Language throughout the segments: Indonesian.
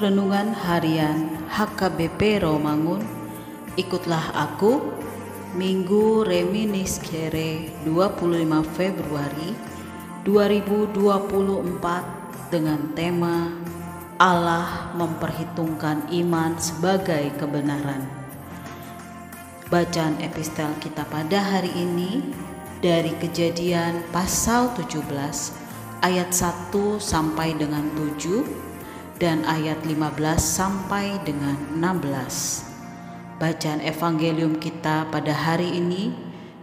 Renungan Harian HKBP Romangun. Ikutlah aku Minggu Reminis Kere 25 Februari 2024 dengan tema Allah memperhitungkan iman sebagai kebenaran. Bacaan epistel kita pada hari ini dari kejadian pasal 17 ayat 1 sampai dengan 7 dan ayat 15 sampai dengan 16. Bacaan evangelium kita pada hari ini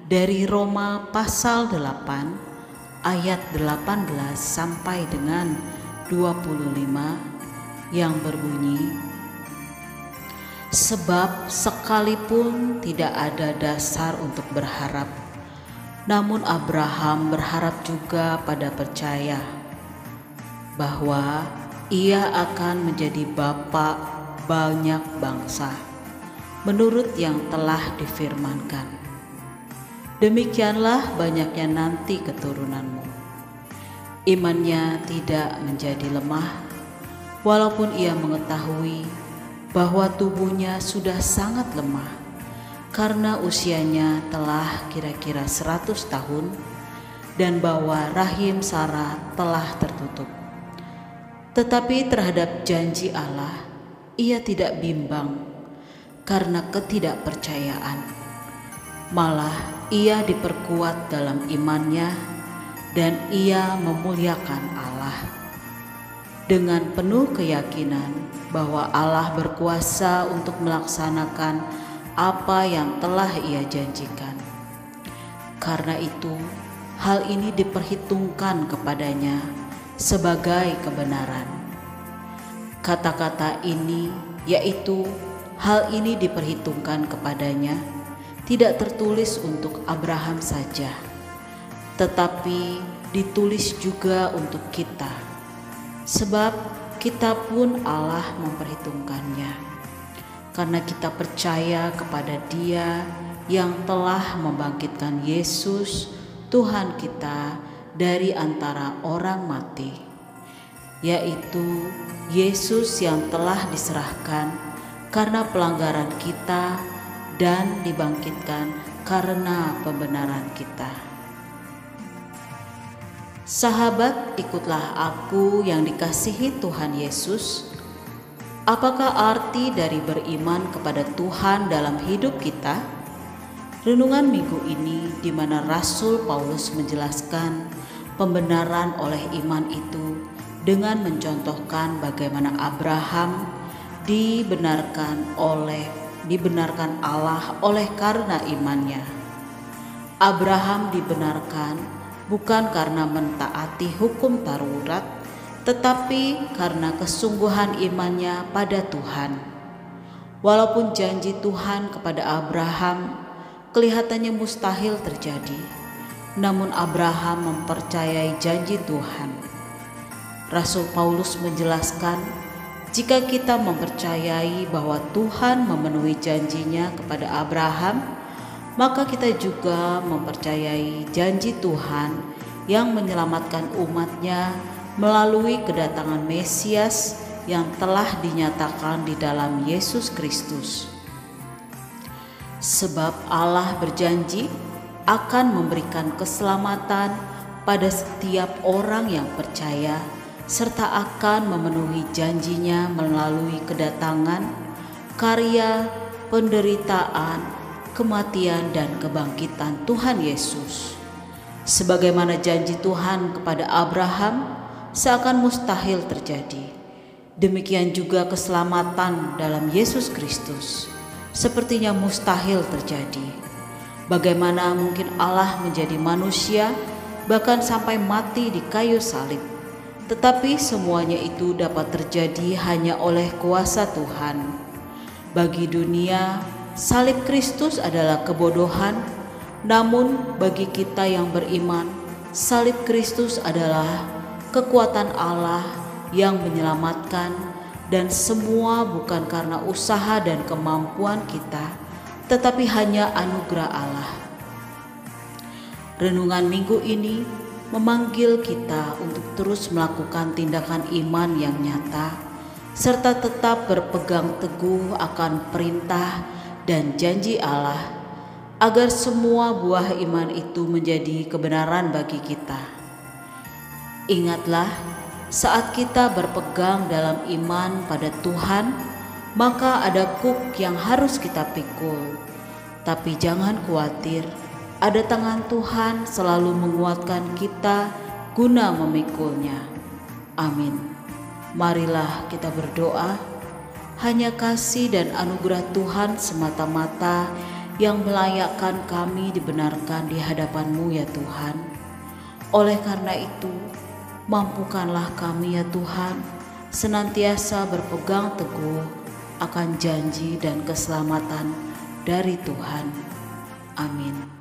dari Roma pasal 8 ayat 18 sampai dengan 25 yang berbunyi Sebab sekalipun tidak ada dasar untuk berharap namun Abraham berharap juga pada percaya bahwa ia akan menjadi bapak banyak bangsa menurut yang telah difirmankan. Demikianlah banyaknya nanti keturunanmu. Imannya tidak menjadi lemah walaupun ia mengetahui bahwa tubuhnya sudah sangat lemah karena usianya telah kira-kira 100 tahun dan bahwa rahim Sarah telah tertutup. Tetapi terhadap janji Allah, ia tidak bimbang karena ketidakpercayaan. Malah ia diperkuat dalam imannya dan ia memuliakan Allah. Dengan penuh keyakinan bahwa Allah berkuasa untuk melaksanakan apa yang telah ia janjikan. Karena itu, hal ini diperhitungkan kepadanya sebagai kebenaran. Kata-kata ini, yaitu hal ini diperhitungkan kepadanya, tidak tertulis untuk Abraham saja, tetapi ditulis juga untuk kita, sebab kita pun Allah memperhitungkannya karena kita percaya kepada Dia yang telah membangkitkan Yesus, Tuhan kita, dari antara orang mati, yaitu Yesus yang telah diserahkan karena pelanggaran kita dan dibangkitkan karena pembenaran kita. Sahabat, ikutlah aku yang dikasihi Tuhan Yesus Apakah arti dari beriman kepada Tuhan dalam hidup kita? Renungan minggu ini di mana Rasul Paulus menjelaskan pembenaran oleh iman itu dengan mencontohkan bagaimana Abraham dibenarkan oleh dibenarkan Allah oleh karena imannya. Abraham dibenarkan bukan karena mentaati hukum Taurat tetapi karena kesungguhan imannya pada Tuhan. Walaupun janji Tuhan kepada Abraham kelihatannya mustahil terjadi, namun Abraham mempercayai janji Tuhan. Rasul Paulus menjelaskan, jika kita mempercayai bahwa Tuhan memenuhi janjinya kepada Abraham, maka kita juga mempercayai janji Tuhan yang menyelamatkan umatnya melalui kedatangan Mesias yang telah dinyatakan di dalam Yesus Kristus. Sebab Allah berjanji akan memberikan keselamatan pada setiap orang yang percaya serta akan memenuhi janjinya melalui kedatangan, karya, penderitaan, kematian dan kebangkitan Tuhan Yesus. Sebagaimana janji Tuhan kepada Abraham, seakan mustahil terjadi. Demikian juga keselamatan dalam Yesus Kristus sepertinya mustahil terjadi. Bagaimana mungkin Allah menjadi manusia bahkan sampai mati di kayu salib? Tetapi semuanya itu dapat terjadi hanya oleh kuasa Tuhan. Bagi dunia, salib Kristus adalah kebodohan, namun bagi kita yang beriman, salib Kristus adalah kekuatan Allah yang menyelamatkan dan semua bukan karena usaha dan kemampuan kita, tetapi hanya anugerah Allah. Renungan minggu ini memanggil kita untuk terus melakukan tindakan iman yang nyata, serta tetap berpegang teguh akan perintah dan janji Allah, agar semua buah iman itu menjadi kebenaran bagi kita. Ingatlah, saat kita berpegang dalam iman pada Tuhan, maka ada kuk yang harus kita pikul. Tapi jangan khawatir, ada tangan Tuhan selalu menguatkan kita guna memikulnya. Amin. Marilah kita berdoa, hanya kasih dan anugerah Tuhan semata-mata yang melayakkan kami dibenarkan di hadapan-Mu ya Tuhan. Oleh karena itu, mampukanlah kami ya Tuhan senantiasa berpegang teguh akan janji dan keselamatan dari Tuhan. Amin.